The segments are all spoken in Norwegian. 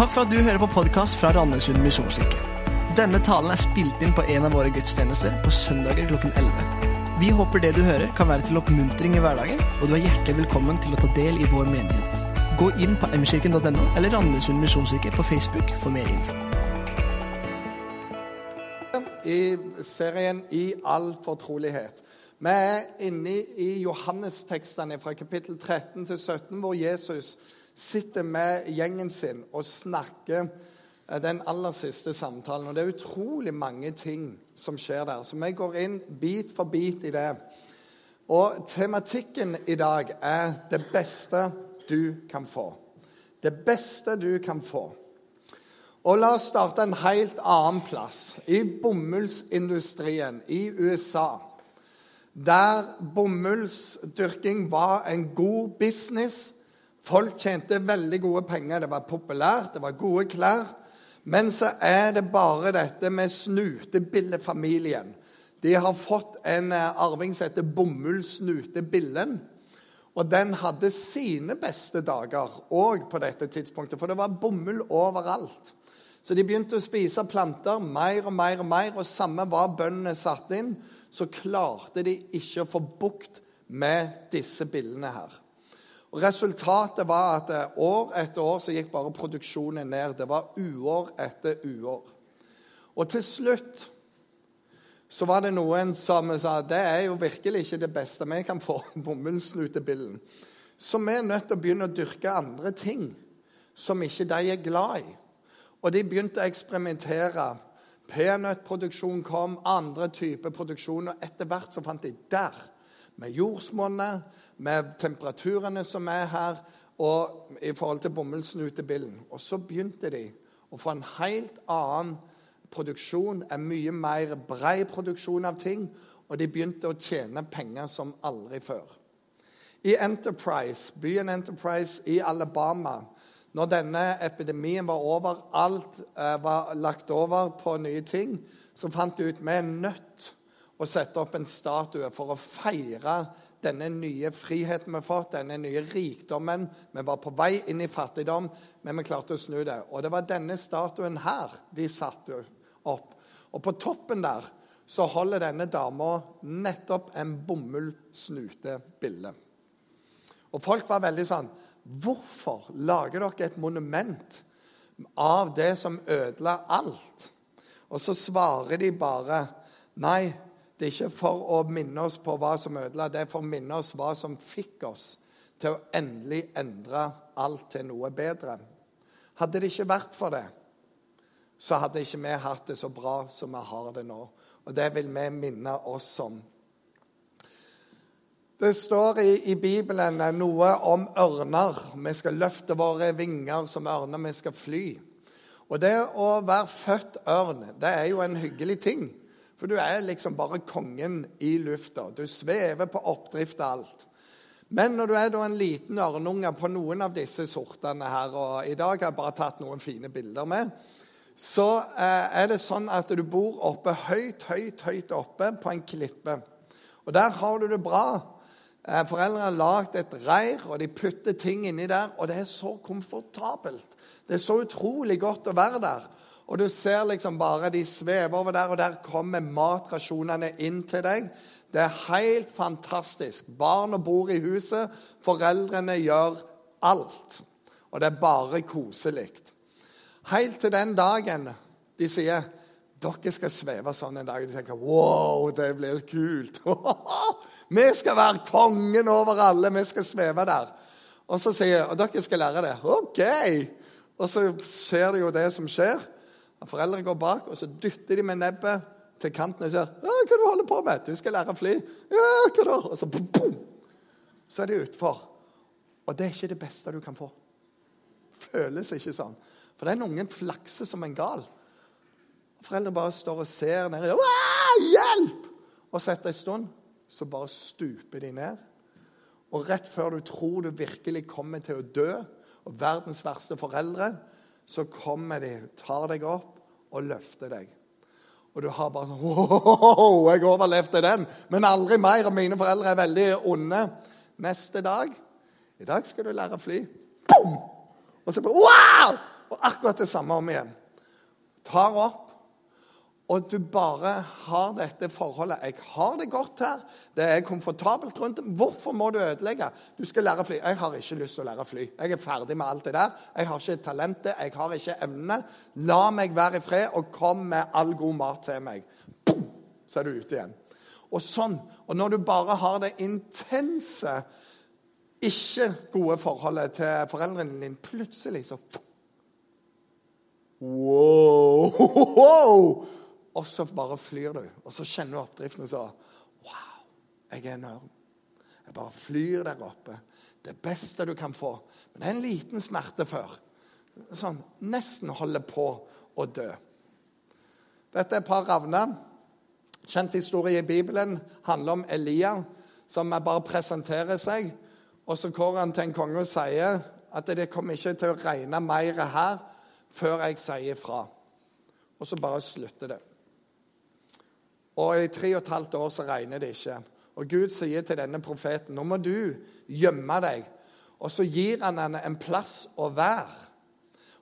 Takk for at du hører på podkast fra Randesund misjonskirke. Denne talen er spilt inn på en av våre gudstjenester på søndager klokken 11. Vi håper det du hører, kan være til oppmuntring i hverdagen, og du er hjertelig velkommen til å ta del i vår menighet. Gå inn på mkirken.no eller Randesund misjonskirke på Facebook for mer info. i serien I all fortrolighet. Vi er inne i Johannestekstene fra kapittel 13 til 17, hvor Jesus sitter med gjengen sin og snakker eh, den aller siste samtalen. Og Det er utrolig mange ting som skjer der, så vi går inn bit for bit i det. Og tematikken i dag er 'det beste du kan få'. Det beste du kan få. Og la oss starte en helt annen plass. I bomullsindustrien i USA. Der bomullsdyrking var en god business. Folk tjente veldig gode penger. Det var populært, det var gode klær. Men så er det bare dette med snutebillefamilien. De har fått en eh, arving som heter Bomullsnutebillen. Og den hadde sine beste dager òg på dette tidspunktet, for det var bomull overalt. Så de begynte å spise planter mer og mer og mer, og samme hva bøndene satte inn, så klarte de ikke å få bukt med disse billene her. Og Resultatet var at eh, år etter år så gikk bare produksjonen ned. Det var uår etter uår. Og til slutt så var det noen som sa det er jo virkelig ikke det beste vi kan få. bomullsnutebillen. Så vi er nødt til å begynne å dyrke andre ting som ikke de er glad i. Og de begynte å eksperimentere. Peanøttproduksjon kom, andre typer produksjon. Og etter hvert så fant de der, med jordsmonnet, med temperaturene som er her, og i forhold til bomullsnutebillen. Og så begynte de å få en helt annen produksjon, en mye mer brei produksjon av ting. Og de begynte å tjene penger som aldri før. I Enterprise, byen Enterprise i Alabama når denne epidemien var over, alt eh, var lagt over på nye ting, så fant de ut vi er nødt å sette opp en statue for å feire denne nye friheten vi har fått, denne nye rikdommen. Vi var på vei inn i fattigdom, men vi klarte å snu det. Og det var denne statuen her de satte opp. Og på toppen der så holder denne dama nettopp en bomullsnutebille. Og folk var veldig sånn Hvorfor lager dere et monument av det som ødela alt? Og så svarer de bare nei, det er ikke for å minne oss på hva som ødela, det er for å minne oss hva som fikk oss til å endelig endre alt til noe bedre. Hadde det ikke vært for det, så hadde ikke vi hatt det så bra som vi har det nå. Og det vil vi minne oss om det står i, i, Bibelen noe om ørner. Vi skal løfte våre vinger som ørner, vi skal fly. Og det å være født ørn, det er jo en hyggelig ting. For du er liksom bare kongen i lufta. Du svever på oppdrift av alt. Men når du er da en liten ørnunge på noen av disse sortene her, og i dag har jeg bare tatt noen fine bilder med, så eh, er det sånn at du bor oppe høyt, høyt, høyt oppe på en klippe. Og der har du det bra. Eh, foreldrene har lagd et reir, og de putter ting inni der. Og det er så komfortabelt. Det er så utrolig godt å være der. Og du ser liksom bare de svever over der, og der kommer matrasjonene inn til deg. Det er helt fantastisk. Barna bor i huset, foreldrene gjør alt. Og det er bare koselig. Helt til den dagen de sier dere skal sveve sånn en dag. De tenker wow, det blir kult. vi skal være kongen over alle. Vi skal sveve der. Og så sier jeg, og dere skal lære det. OK. Og så skjer det jo det som skjer. Foreldre går bak, og så dytter de med nebbet til kanten og sier 'Hva du holder på med?' 'Du skal lære å fly.' 'Ja, hva da?' Og så boom! Så er de utfor. Og det er ikke det beste du kan få. Føles ikke sånn. For den ungen flakser som en gal. Foreldre bare står og ser ned. Hjelp! Og så etter en stund så bare stuper de ned. Og rett før du tror du virkelig kommer til å dø, og verdens verste foreldre, så kommer de, tar deg opp og løfter deg. Og du har bare sånn Wow, jeg overlevde den! Men aldri mer. Og mine foreldre er veldig onde. Neste dag I dag skal du lære å fly. Boom! Og så bare Wow! Og akkurat det samme om igjen. Tar opp, og du bare har dette forholdet. 'Jeg har det godt her. Det er komfortabelt rundt. Hvorfor må du ødelegge?' Du skal lære å fly. 'Jeg har ikke lyst til å lære å fly. Jeg er ferdig med alt det der. Jeg har ikke talentet, jeg har ikke evnene. La meg være i fred, og kom med all god mat til meg.' Boom! Så er du ute igjen. Og sånn. Og når du bare har det intense, ikke gode forholdet til foreldrene dine, plutselig så Wow! Og så bare flyr du, og så kjenner du oppdriften og så Wow, jeg er enorm. Jeg bare flyr der oppe. Det beste du kan få. Men det er en liten smerte før. Sånn nesten holder på å dø. Dette er et par ravner. Kjent historie i Bibelen handler om Elia, som bare presenterer seg. Og så går han til en konge og sier at det kommer ikke til å regne mer her før jeg sier fra. Og så bare slutter det. Og i tre og et halvt år så regner det ikke. Og Gud sier til denne profeten nå må du gjemme deg. Og så gir han henne en plass å være.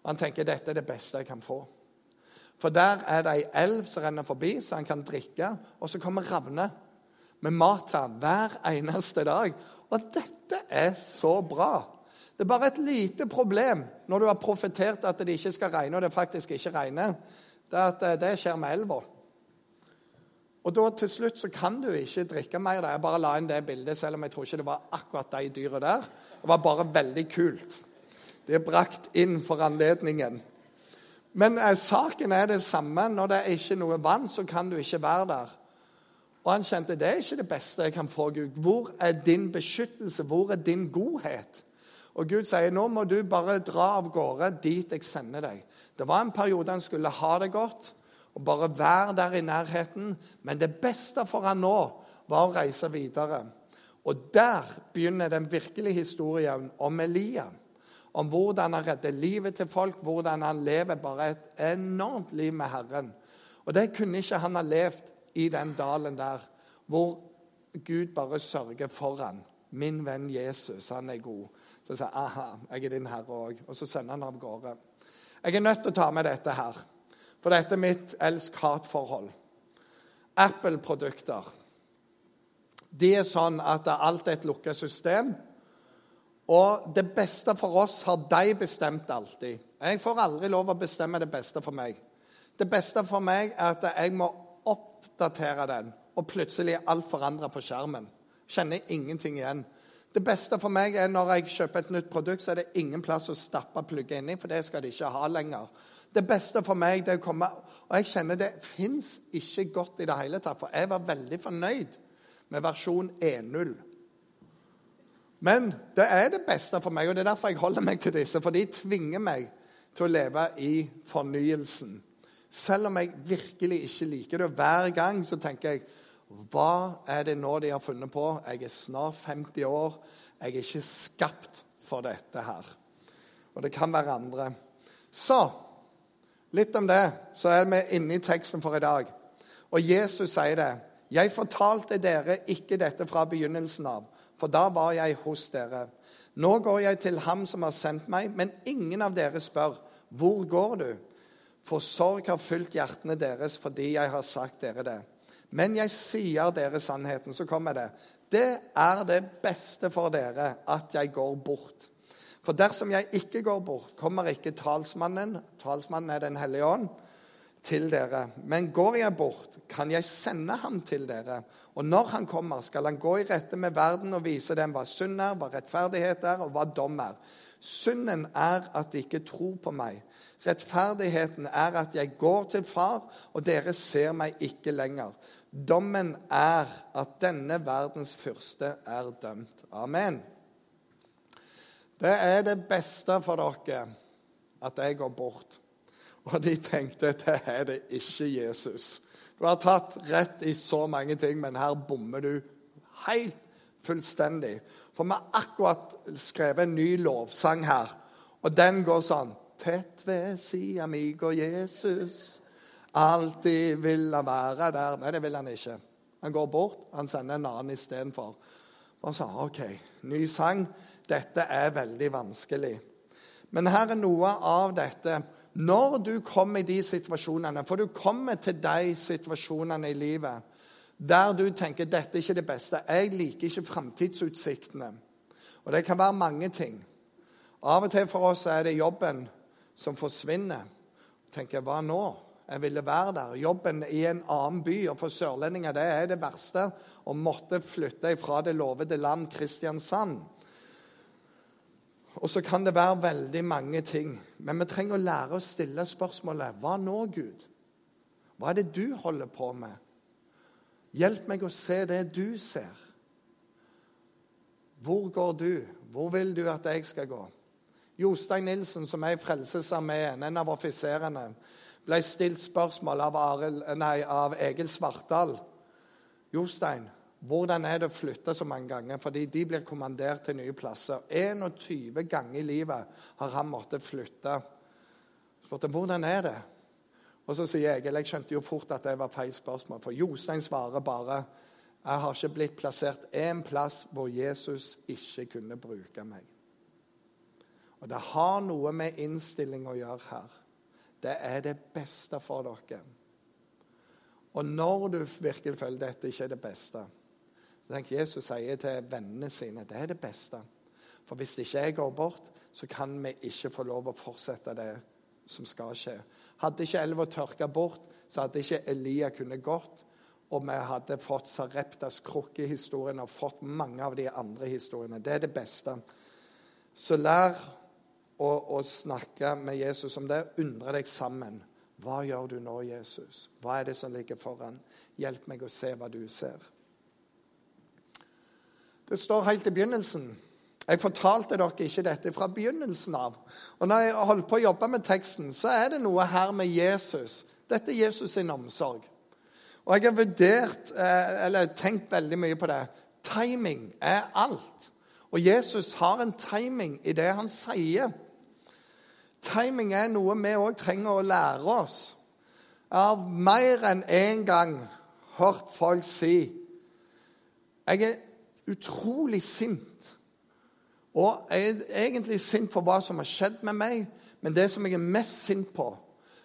Og han tenker dette er det beste jeg kan få. For der er det ei elv som renner forbi, så han kan drikke. Og så kommer ravner med mat her hver eneste dag. Og dette er så bra. Det er bare et lite problem når du har profetert at det ikke skal regne, og det faktisk ikke regner. Det er at eh, det skjer med elva. Og da til slutt så kan du ikke drikke mer. Jeg bare la inn det bildet, selv om jeg tror ikke det var akkurat de dyra der. Det var bare veldig kult. Det er brakt inn for anledningen. Men eh, saken er det samme. Når det er ikke noe vann, så kan du ikke være der. Og han kjente det er ikke det beste jeg kan få, Gud. Hvor er din beskyttelse? Hvor er din godhet? Og Gud sier nå må du bare dra av gårde dit jeg sender deg. Det var en periode han skulle ha det godt og bare være der i nærheten. Men det beste for han nå var å reise videre. Og der begynner den virkelige historien om Elia. Om hvordan han redder livet til folk, hvordan han lever bare et enormt liv med Herren. Og det kunne ikke han ha levd i den dalen der, hvor Gud bare sørger for han. Min venn Jesus, han er god. Så sier, aha, jeg er din herre òg. Og så sender han av gårde. Jeg er nødt til å ta med dette her. For dette er mitt elsk-hat-forhold. Apple-produkter. De er sånn at alt er et lukket system. Og det beste for oss har de bestemt alltid. Jeg får aldri lov å bestemme det beste for meg. Det beste for meg er at jeg må oppdatere den, og plutselig er alt forandra på skjermen. Kjenner ingenting igjen. Det beste for meg er når jeg kjøper et nytt produkt, så er det ingen plass å stappe plugget inn i, for det skal de ikke ha lenger. Det beste for meg det er å komme Og jeg kjenner det fins ikke godt i det hele tatt, for jeg var veldig fornøyd med versjon 1.0. Men det er det beste for meg, og det er derfor jeg holder meg til disse. For de tvinger meg til å leve i fornyelsen. Selv om jeg virkelig ikke liker det. Hver gang så tenker jeg Hva er det nå de har funnet på? Jeg er snart 50 år. Jeg er ikke skapt for dette her. Og det kan være andre. Så Litt om det, så er vi inne i teksten for i dag. Og Jesus sier det. Jeg fortalte dere ikke dette fra begynnelsen av, for da var jeg hos dere. Nå går jeg til ham som har sendt meg, men ingen av dere spør, hvor går du? For sorg har fylt hjertene deres fordi jeg har sagt dere det. Men jeg sier dere sannheten. Så kommer det. Det er det beste for dere at jeg går bort. For dersom jeg ikke går bort, kommer ikke talsmannen talsmannen er Den hellige ånd til dere. Men går jeg bort, kan jeg sende ham til dere. Og når han kommer, skal han gå i rette med verden og vise dem hva synd er, hva rettferdighet er, og hva dom er. Synden er at de ikke tror på meg. Rettferdigheten er at jeg går til Far, og dere ser meg ikke lenger. Dommen er at denne verdens fyrste er dømt. Amen. Det er det beste for dere at jeg går bort. Og de tenkte det er det ikke Jesus. Du har tatt rett i så mange ting, men her bommer du helt fullstendig. For vi har akkurat skrevet en ny lovsang her, og den går sånn Tett ved sida mi går Jesus, alltid vil han være der. Nei, det vil han ikke. Han går bort, han sender en annen istedenfor. Og så, OK, ny sang. Dette er veldig vanskelig. Men her er noe av dette. Når du kommer i de situasjonene, for du kommer til de situasjonene i livet der du tenker dette er ikke det beste, jeg liker ikke framtidsutsiktene. Og det kan være mange ting. Av og til for oss er det jobben som forsvinner. tenker hva nå? Jeg ville være der. Jobben i en annen by. Og for sørlendinger det er det verste å måtte flytte fra det lovede land, Kristiansand. Og så kan det være veldig mange ting. Men vi trenger å lære å stille spørsmålet Hva nå, Gud? Hva er det du holder på med? Hjelp meg å se det du ser. Hvor går du? Hvor vil du at jeg skal gå? Jostein Nilsen, som er i Frelsesarmeen, en av offiserene, ble stilt spørsmål av, Arel, nei, av Egil Svartdal. Jostein, hvordan er det å flytte så mange ganger? Fordi de blir kommandert til nye plasser. 21 ganger i livet har han måttet flytte. Spurte hvordan er det? Og så sier Egil jeg skjønte jo fort at det var feil spørsmål. For Jostein svarer bare jeg har ikke blitt plassert én plass hvor Jesus ikke kunne bruke meg. Og det har noe med innstilling å gjøre her. Det er det beste for dere. Og når du virkelig føler dette ikke er det beste, så tenker Jesus sier til vennene sine det er det beste. For hvis ikke jeg går bort, så kan vi ikke få lov å fortsette det som skal skje. Hadde ikke elva tørka bort, så hadde ikke Elia kunnet gått. Og vi hadde fått Sareptas krukkehistorien og fått mange av de andre historiene. Det er det beste. Så lær å, å snakke med Jesus om det. Undre deg sammen. Hva gjør du nå, Jesus? Hva er det som ligger foran? Hjelp meg å se hva du ser. Det står helt i begynnelsen jeg fortalte dere ikke dette fra begynnelsen av. Og når jeg holdt på å jobbe med teksten, så er det noe her med Jesus. Dette er Jesus sin omsorg. Og jeg har vurdert, eh, eller tenkt veldig mye på det. Timing er alt. Og Jesus har en timing i det han sier. Timing er noe vi òg trenger å lære oss. Jeg har mer enn én en gang hørt folk si Jeg er utrolig sint og jeg er egentlig sint for hva som har skjedd med meg, men det som jeg er mest sint på,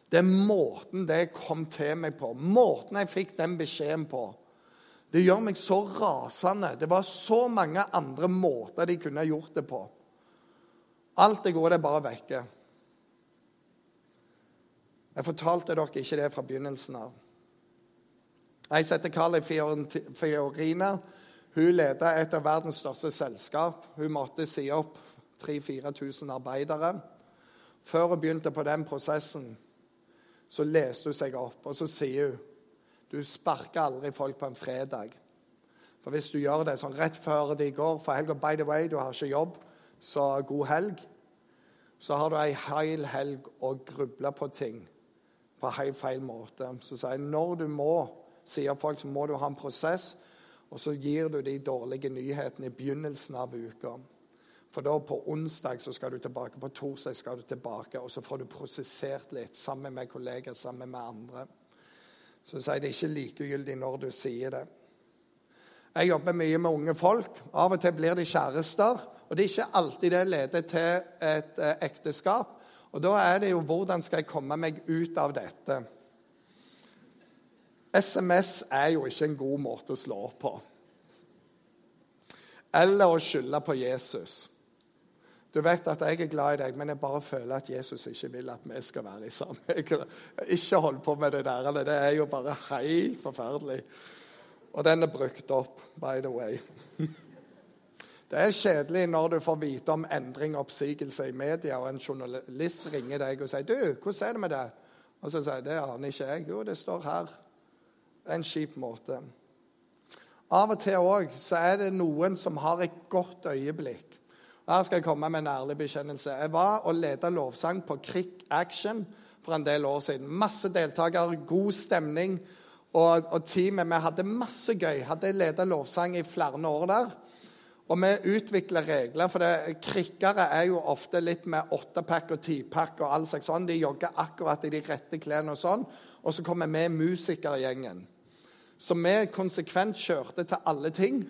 det er måten det kom til meg på. Måten jeg fikk den beskjeden på. Det gjør meg så rasende. Det var så mange andre måter de kunne gjort det på. Alt det gode er bare vekke. Jeg fortalte dere ikke det fra begynnelsen av. Jeg heter Carly Fiorina. Hun leda et av verdens største selskap. Hun måtte si opp 3000-4000 arbeidere. Før hun begynte på den prosessen, så leste hun seg opp, og så sier hun du sparker aldri folk på en fredag. For hvis du gjør det sånn rett før de går for helga by the way, du har ikke jobb, så god helg, så har du ei hel helg å gruble på ting på helt feil måte. Så sier jeg når du må si opp folk, så må du ha en prosess og så gir du de dårlige nyhetene i begynnelsen av uka. For da på onsdag så skal du tilbake, på torsdag skal du tilbake, og så får du prosessert litt sammen med kolleger, sammen med andre. Så sier det ikke likegyldig når du sier det. Jeg jobber mye med unge folk. Av og til blir de kjærester. Og det er ikke alltid det leder til et eh, ekteskap. Og da er det jo hvordan skal jeg komme meg ut av dette? SMS er jo ikke en god måte å slå opp på. Eller å skylde på Jesus. Du vet at jeg er glad i deg, men jeg bare føler at Jesus ikke vil at vi skal være sammen. Ikke hold på med det der. Det er jo bare helt forferdelig. Og den er brukt opp, by the way. Det er kjedelig når du får vite om endring og oppsigelse i media, og en journalist ringer deg og sier 'Du, hvordan er det med det?' Og så sier jeg 'Det aner ikke jeg'. Jo, det står her. Det er en kjip måte. Av og til òg så er det noen som har et godt øyeblikk. Her skal jeg komme med en ærlig bekjennelse. Jeg var og leda lovsang på Krik Action for en del år siden. Masse deltakere, god stemning. Og, og teamet vi hadde masse gøy. Hadde leda lovsang i flere år der. Og vi utvikler regler, for det, krikkere er jo ofte litt med åttepack og tipack og all slags sånn. De jogger akkurat i de rette klærne og sånn. Og så kommer vi musikergjengen som vi konsekvent kjørte til alle ting.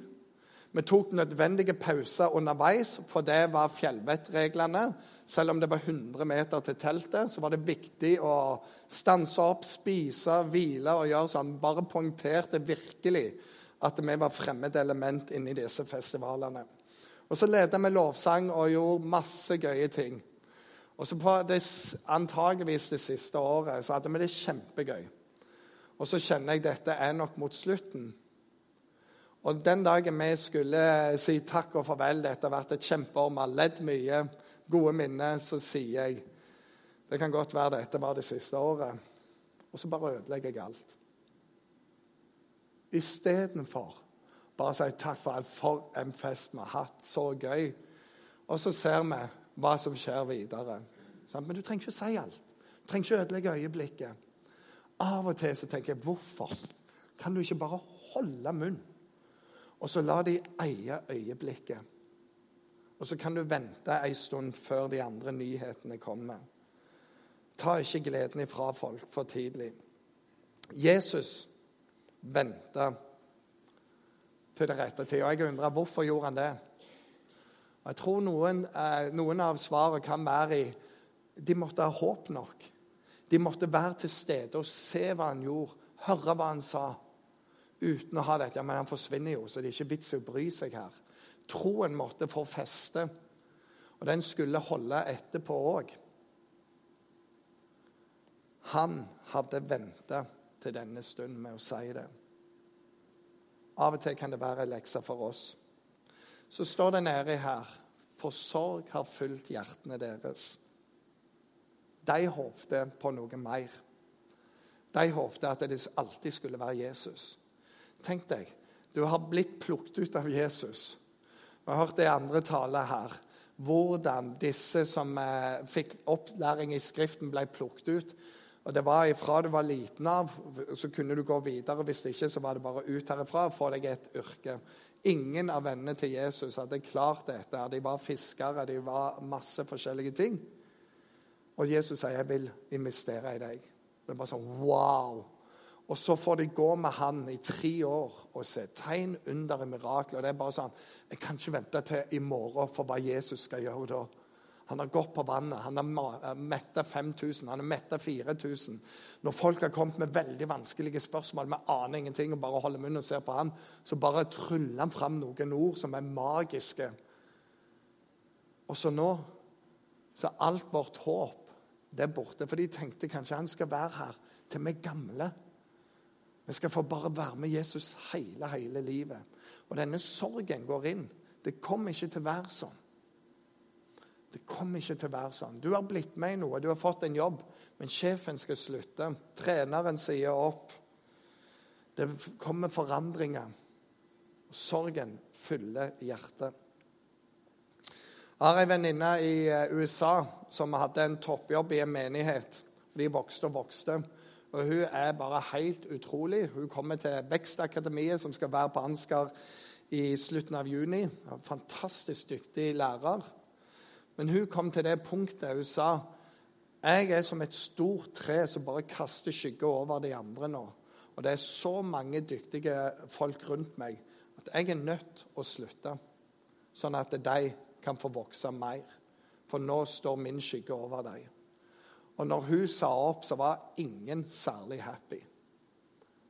Vi tok nødvendige pauser underveis, for det var fjellvettreglene. Selv om det var 100 meter til teltet, så var det viktig å stanse opp, spise, hvile og gjøre sånn. Bare poengterte virkelig at vi var fremmed element inni disse festivalene. Og så ledet vi lovsang og gjorde masse gøye ting. Og så på det, antageligvis det siste året så hadde vi det kjempegøy. Og så kjenner jeg dette er nok mot slutten. Og den dagen vi skulle si takk og farvel, dette har vært et kjempeår, vi har ledd mye, gode minner, så sier jeg det kan godt være dette var det siste året. Og så bare ødelegger jeg alt. Istedenfor bare si takk for alt, for en fest vi har hatt, så gøy. Og så ser vi hva som skjer videre. Men du trenger ikke å si alt. Du trenger ikke å ødelegge øyeblikket. Av og til så tenker jeg hvorfor kan du ikke bare holde munn? Og så la de eie øyeblikket. Og så kan du vente ei stund før de andre nyhetene kommer. Ta ikke gleden ifra folk for tidlig. Jesus venta til det rette tid. Og jeg undrer hvorfor gjorde han det. Og jeg tror noen, eh, noen av svarene kan være i De måtte ha håp nok. De måtte være til stede og se hva han gjorde, høre hva han sa uten å ha dette. Men han forsvinner jo, så det er ikke vits i å bry seg her. Troen måtte få feste, og den skulle holde etterpå òg. Han hadde venta til denne stunden med å si det. Av og til kan det være en lekse for oss. Så står det nedi her For sorg har fulgt hjertene deres. De håpte på noe mer. De håpte at det alltid skulle være Jesus. Tenk deg, du har blitt plukket ut av Jesus. Vi har hørt det andre taler her. Hvordan disse som eh, fikk opplæring i Skriften, ble plukket ut. Og det var Ifra du var liten av, så kunne du gå videre. Hvis ikke, så var det bare ut herifra og få deg et yrke. Ingen av vennene til Jesus hadde klart dette. De var fiskere, de var masse forskjellige ting. Og Jesus sier, 'Jeg vil investere i deg'. Det er bare sånn wow. Og så får de gå med han i tre år og se tegn, under og det er bare sånn Jeg kan ikke vente til i morgen for hva Jesus skal gjøre da. Han har gått på vannet, han har eh, metta 5000, han har metta 4000. Når folk har kommet med veldig vanskelige spørsmål, vi aner ingenting og bare holder munnen og ser på han, så bare tryller han fram noen ord som er magiske. Og så nå så er alt vårt håp det er borte. For de tenkte kanskje han skal være her til vi gamle. Vi skal få bare være med Jesus hele, hele livet. Og denne sorgen går inn. Det kommer ikke til å være sånn. Det kommer ikke til å være sånn. Du har blitt med i noe, du har fått en jobb, men sjefen skal slutte. Treneren sier opp. Det kommer forandringer. Sorgen fyller hjertet. Har ei venninne i eh, USA som hadde en toppjobb i en menighet. De vokste og vokste. Og Hun er bare helt utrolig. Hun kommer til Vekstakademiet, som skal være på Ansgar i slutten av juni. Fantastisk dyktig lærer. Men hun kom til det punktet hun sa jeg er som et stort tre som bare kaster skygge over de andre nå. Og det er så mange dyktige folk rundt meg at jeg er nødt å slutte, sånn at de kan få vokse mer. For nå står min skygge over deg. Og når hun sa opp, så var ingen særlig happy.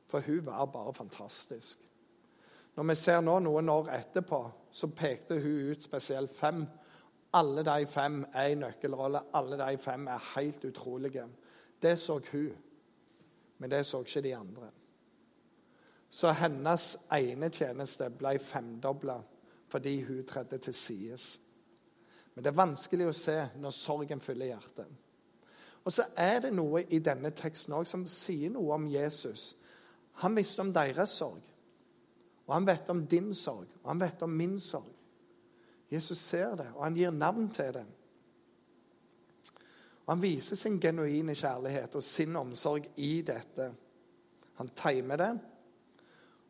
For hun var bare fantastisk. Når vi ser nå noen år etterpå, så pekte hun ut spesielt fem. Alle de fem er i nøkkelrolle. Alle de fem er helt utrolige. Det så hun, men det så ikke de andre. Så hennes ene tjeneste ble femdobla fordi hun tredde til sides. Men det er vanskelig å se når sorgen fyller hjertet. Og så er det noe i denne teksten også som sier noe om Jesus. Han visste om deres sorg. Og han vet om din sorg, og han vet om min sorg. Jesus ser det, og han gir navn til det. Og Han viser sin genuine kjærlighet og sin omsorg i dette. Han timer det.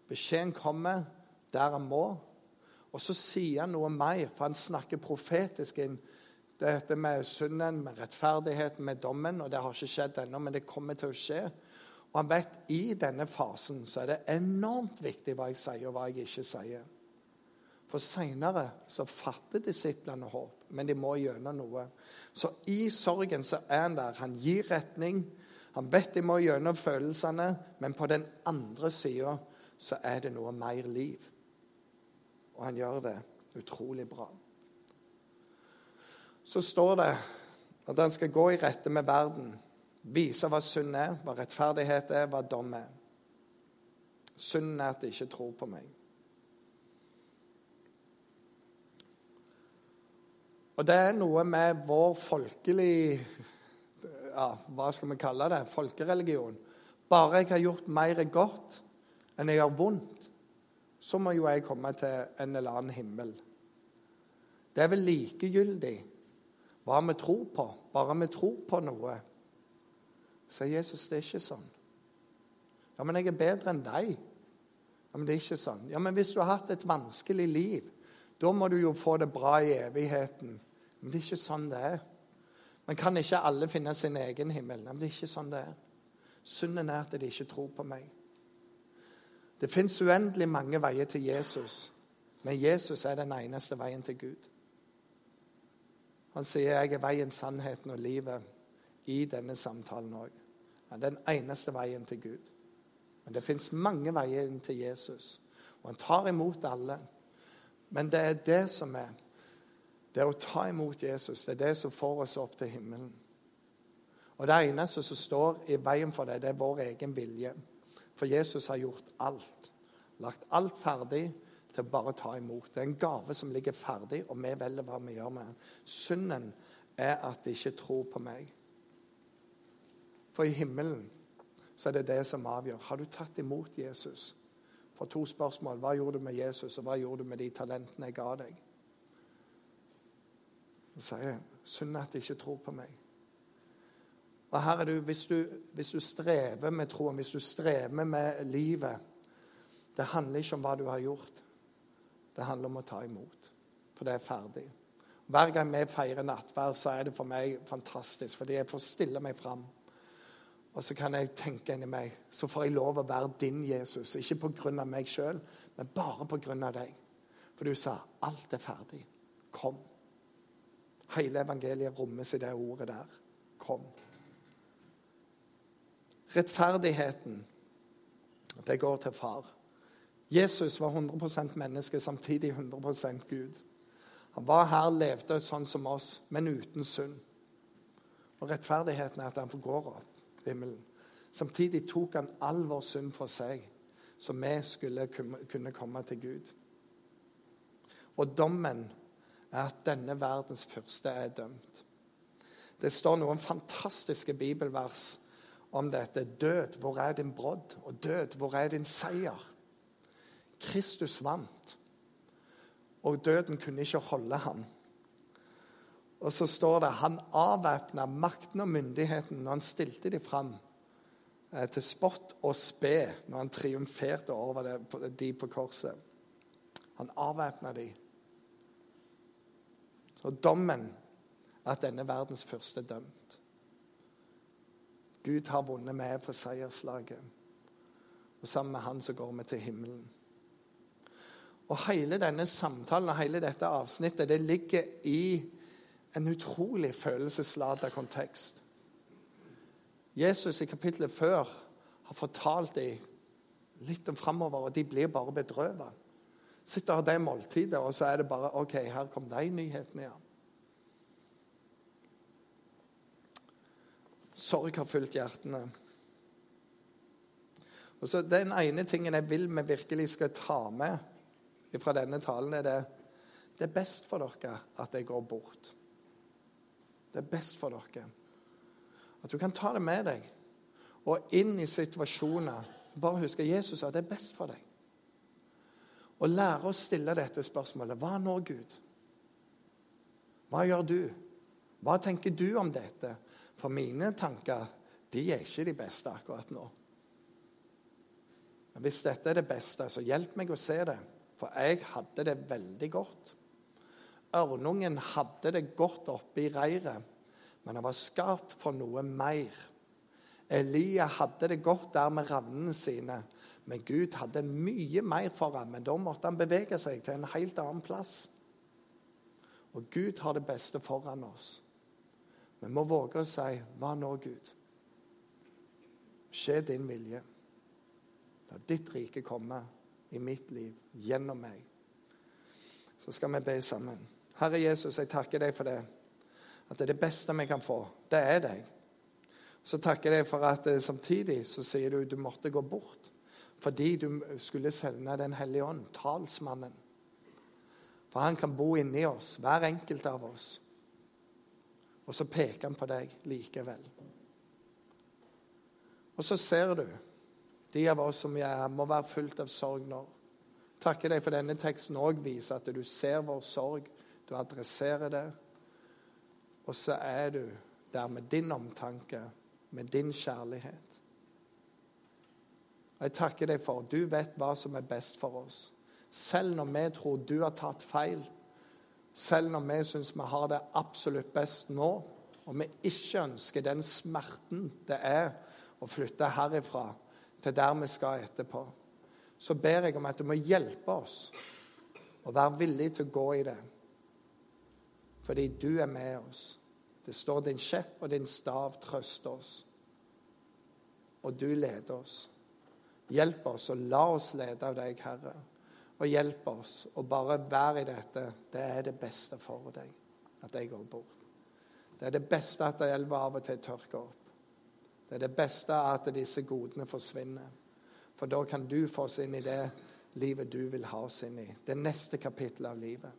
Beskjeden kommer der han må. Og så sier han noe mer, for han snakker profetisk inn dette med synden, med rettferdigheten, med dommen. Og det har ikke skjedd ennå, men det kommer til å skje. Og han vet i denne fasen så er det enormt viktig hva jeg sier, og hva jeg ikke sier. For seinere så fatter disiplene håp, men de må gjennom noe. Så i sorgen så er han der. Han gir retning. Han vet de må gjennom følelsene, men på den andre sida så er det noe mer liv. Og han gjør det utrolig bra. Så står det at han skal gå i rette med verden, vise hva synd er, hva rettferdighet er, hva dom er. Synden er at de ikke tror på meg. Og det er noe med vår folkelig ja, Hva skal vi kalle det? Folkereligion. Bare jeg har gjort mer godt enn jeg har vondt, så må jo jeg komme til en eller annen himmel. Det er vel likegyldig hva vi tror på, bare vi tror på noe. Så Jesus, det er ikke sånn. Ja, men jeg er bedre enn deg. Ja, men det er ikke sånn. Ja, men hvis du har hatt et vanskelig liv, da må du jo få det bra i evigheten. Men det er ikke sånn det er. Men kan ikke alle finne sin egen himmel? Men det er ikke sånn det er. Synden er at de ikke tror på meg. Det fins uendelig mange veier til Jesus, men Jesus er den eneste veien til Gud. Han sier 'jeg er veien, sannheten og livet' i denne samtalen òg. Han er den eneste veien til Gud. Men det fins mange veier inn til Jesus, og han tar imot alle. Men det er det som er Det er å ta imot Jesus. Det er det som får oss opp til himmelen. Og det eneste som står i veien for det, det er vår egen vilje. For Jesus har gjort alt. Lagt alt ferdig til å bare ta imot. Det er en gave som ligger ferdig, og vi velger hva vi gjør med den. Synden er at de ikke tror på meg. For i himmelen så er det det som avgjør. Har du tatt imot Jesus? For to spørsmål. Hva gjorde du med Jesus, og hva gjorde du med de talentene jeg ga deg? Så sier synd at de ikke tror på meg. Og her er du, hvis du, hvis du strever med troen, hvis du strever med livet Det handler ikke om hva du har gjort. Det handler om å ta imot. For det er ferdig. Hver gang vi feirer nattverd, så er det for meg fantastisk, fordi jeg får stille meg fram. Og så kan jeg tenke inni meg så får jeg lov å være din Jesus. Ikke pga. meg sjøl, men bare pga. deg. For du sa alt er ferdig. Kom. Hele evangeliet rommes i det ordet der. Kom. Rettferdigheten, det går til far. Jesus var 100% menneske, samtidig 100% Gud. Han var her, levde sånn som oss, men uten synd. Og rettferdigheten er at han går opp himmelen. Samtidig tok han all vår synd på seg, så vi skulle kunne komme til Gud. Og dommen er at denne verdens første er dømt. Det står noen fantastiske bibelvers om dette. Død, hvor er din brodd? Og død, hvor er din seier? Kristus vant, og døden kunne ikke holde ham. Og så står det han avvæpna makten og myndigheten når han stilte dem fram eh, til spott og spe når han triumferte over det, de på korset. Han avvæpna de. Så dommen at denne verdens første dømt. Gud har vunnet med på seierslaget. Og sammen med han så går vi til himmelen. Og hele denne samtalen og hele dette avsnittet det ligger i en utrolig følelsesladet kontekst. Jesus i kapittelet før har fortalt dem litt om framover, og de blir bare bedrøvet. Sitter og har det måltidet, og så er det bare OK, her kom de nyhetene igjen. Sorg har fylt hjertene. Og så Den ene tingen jeg vil vi virkelig skal ta med fra denne talen, er det det er best for dere at jeg går bort. Det er best for dere. At du kan ta det med deg og inn i situasjoner. Bare husk at Jesus sa det er best for deg. Og lære å stille dette spørsmålet. Hva nå, Gud? Hva gjør du? Hva tenker du om dette? For mine tanker de er ikke de beste akkurat nå. Men hvis dette er det beste, så hjelp meg å se det. For jeg hadde det veldig godt. Ørnungen hadde det godt oppe i reiret, men han var skapt for noe mer. Elia hadde det godt der med ravnene sine, men Gud hadde mye mer for ham. Men da måtte han bevege seg til en helt annen plass. Og Gud har det beste foran oss. Vi må våge å si 'Hva nå, Gud?' Skje din vilje. La ditt rike komme i mitt liv, gjennom meg. Så skal vi be sammen. Herre Jesus, jeg takker deg for det. At det er det beste vi kan få. Det er deg. Så takker jeg deg for at eh, samtidig så sier du du måtte gå bort. Fordi du skulle sende Den hellige ånd, talsmannen. For han kan bo inni oss, hver enkelt av oss. Og så peker han på deg likevel. Og så ser du de av oss som er, må være fullt av sorg nå. Takker deg for denne teksten òg viser at du ser vår sorg, du adresserer det. Og så er du der med din omtanke, med din kjærlighet. Og Jeg takker deg for at du vet hva som er best for oss. Selv når vi tror du har tatt feil, selv når vi syns vi har det absolutt best nå, og vi ikke ønsker den smerten det er å flytte herifra til der vi skal etterpå, så ber jeg om at du må hjelpe oss å være villig til å gå i det. Fordi du er med oss. Det står din kjepp og din stav trøster oss. Og du leder oss. Hjelp oss, og la oss lede av deg, Herre. Og hjelp oss å bare være i dette. Det er det beste for deg, at jeg går bort. Det er det beste at elva av og til tørker opp. Det er det beste at disse godene forsvinner. For da kan du få oss inn i det livet du vil ha oss inn i. Det neste kapittelet av livet.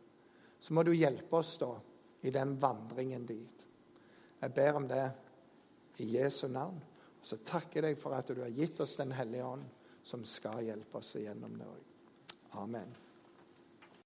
Så må du hjelpe oss da i den vandringen dit. Jeg ber om det i Jesu navn. Og så takker jeg deg for at du har gitt oss Den hellige ånd, som skal hjelpe oss igjennom òg. Amen.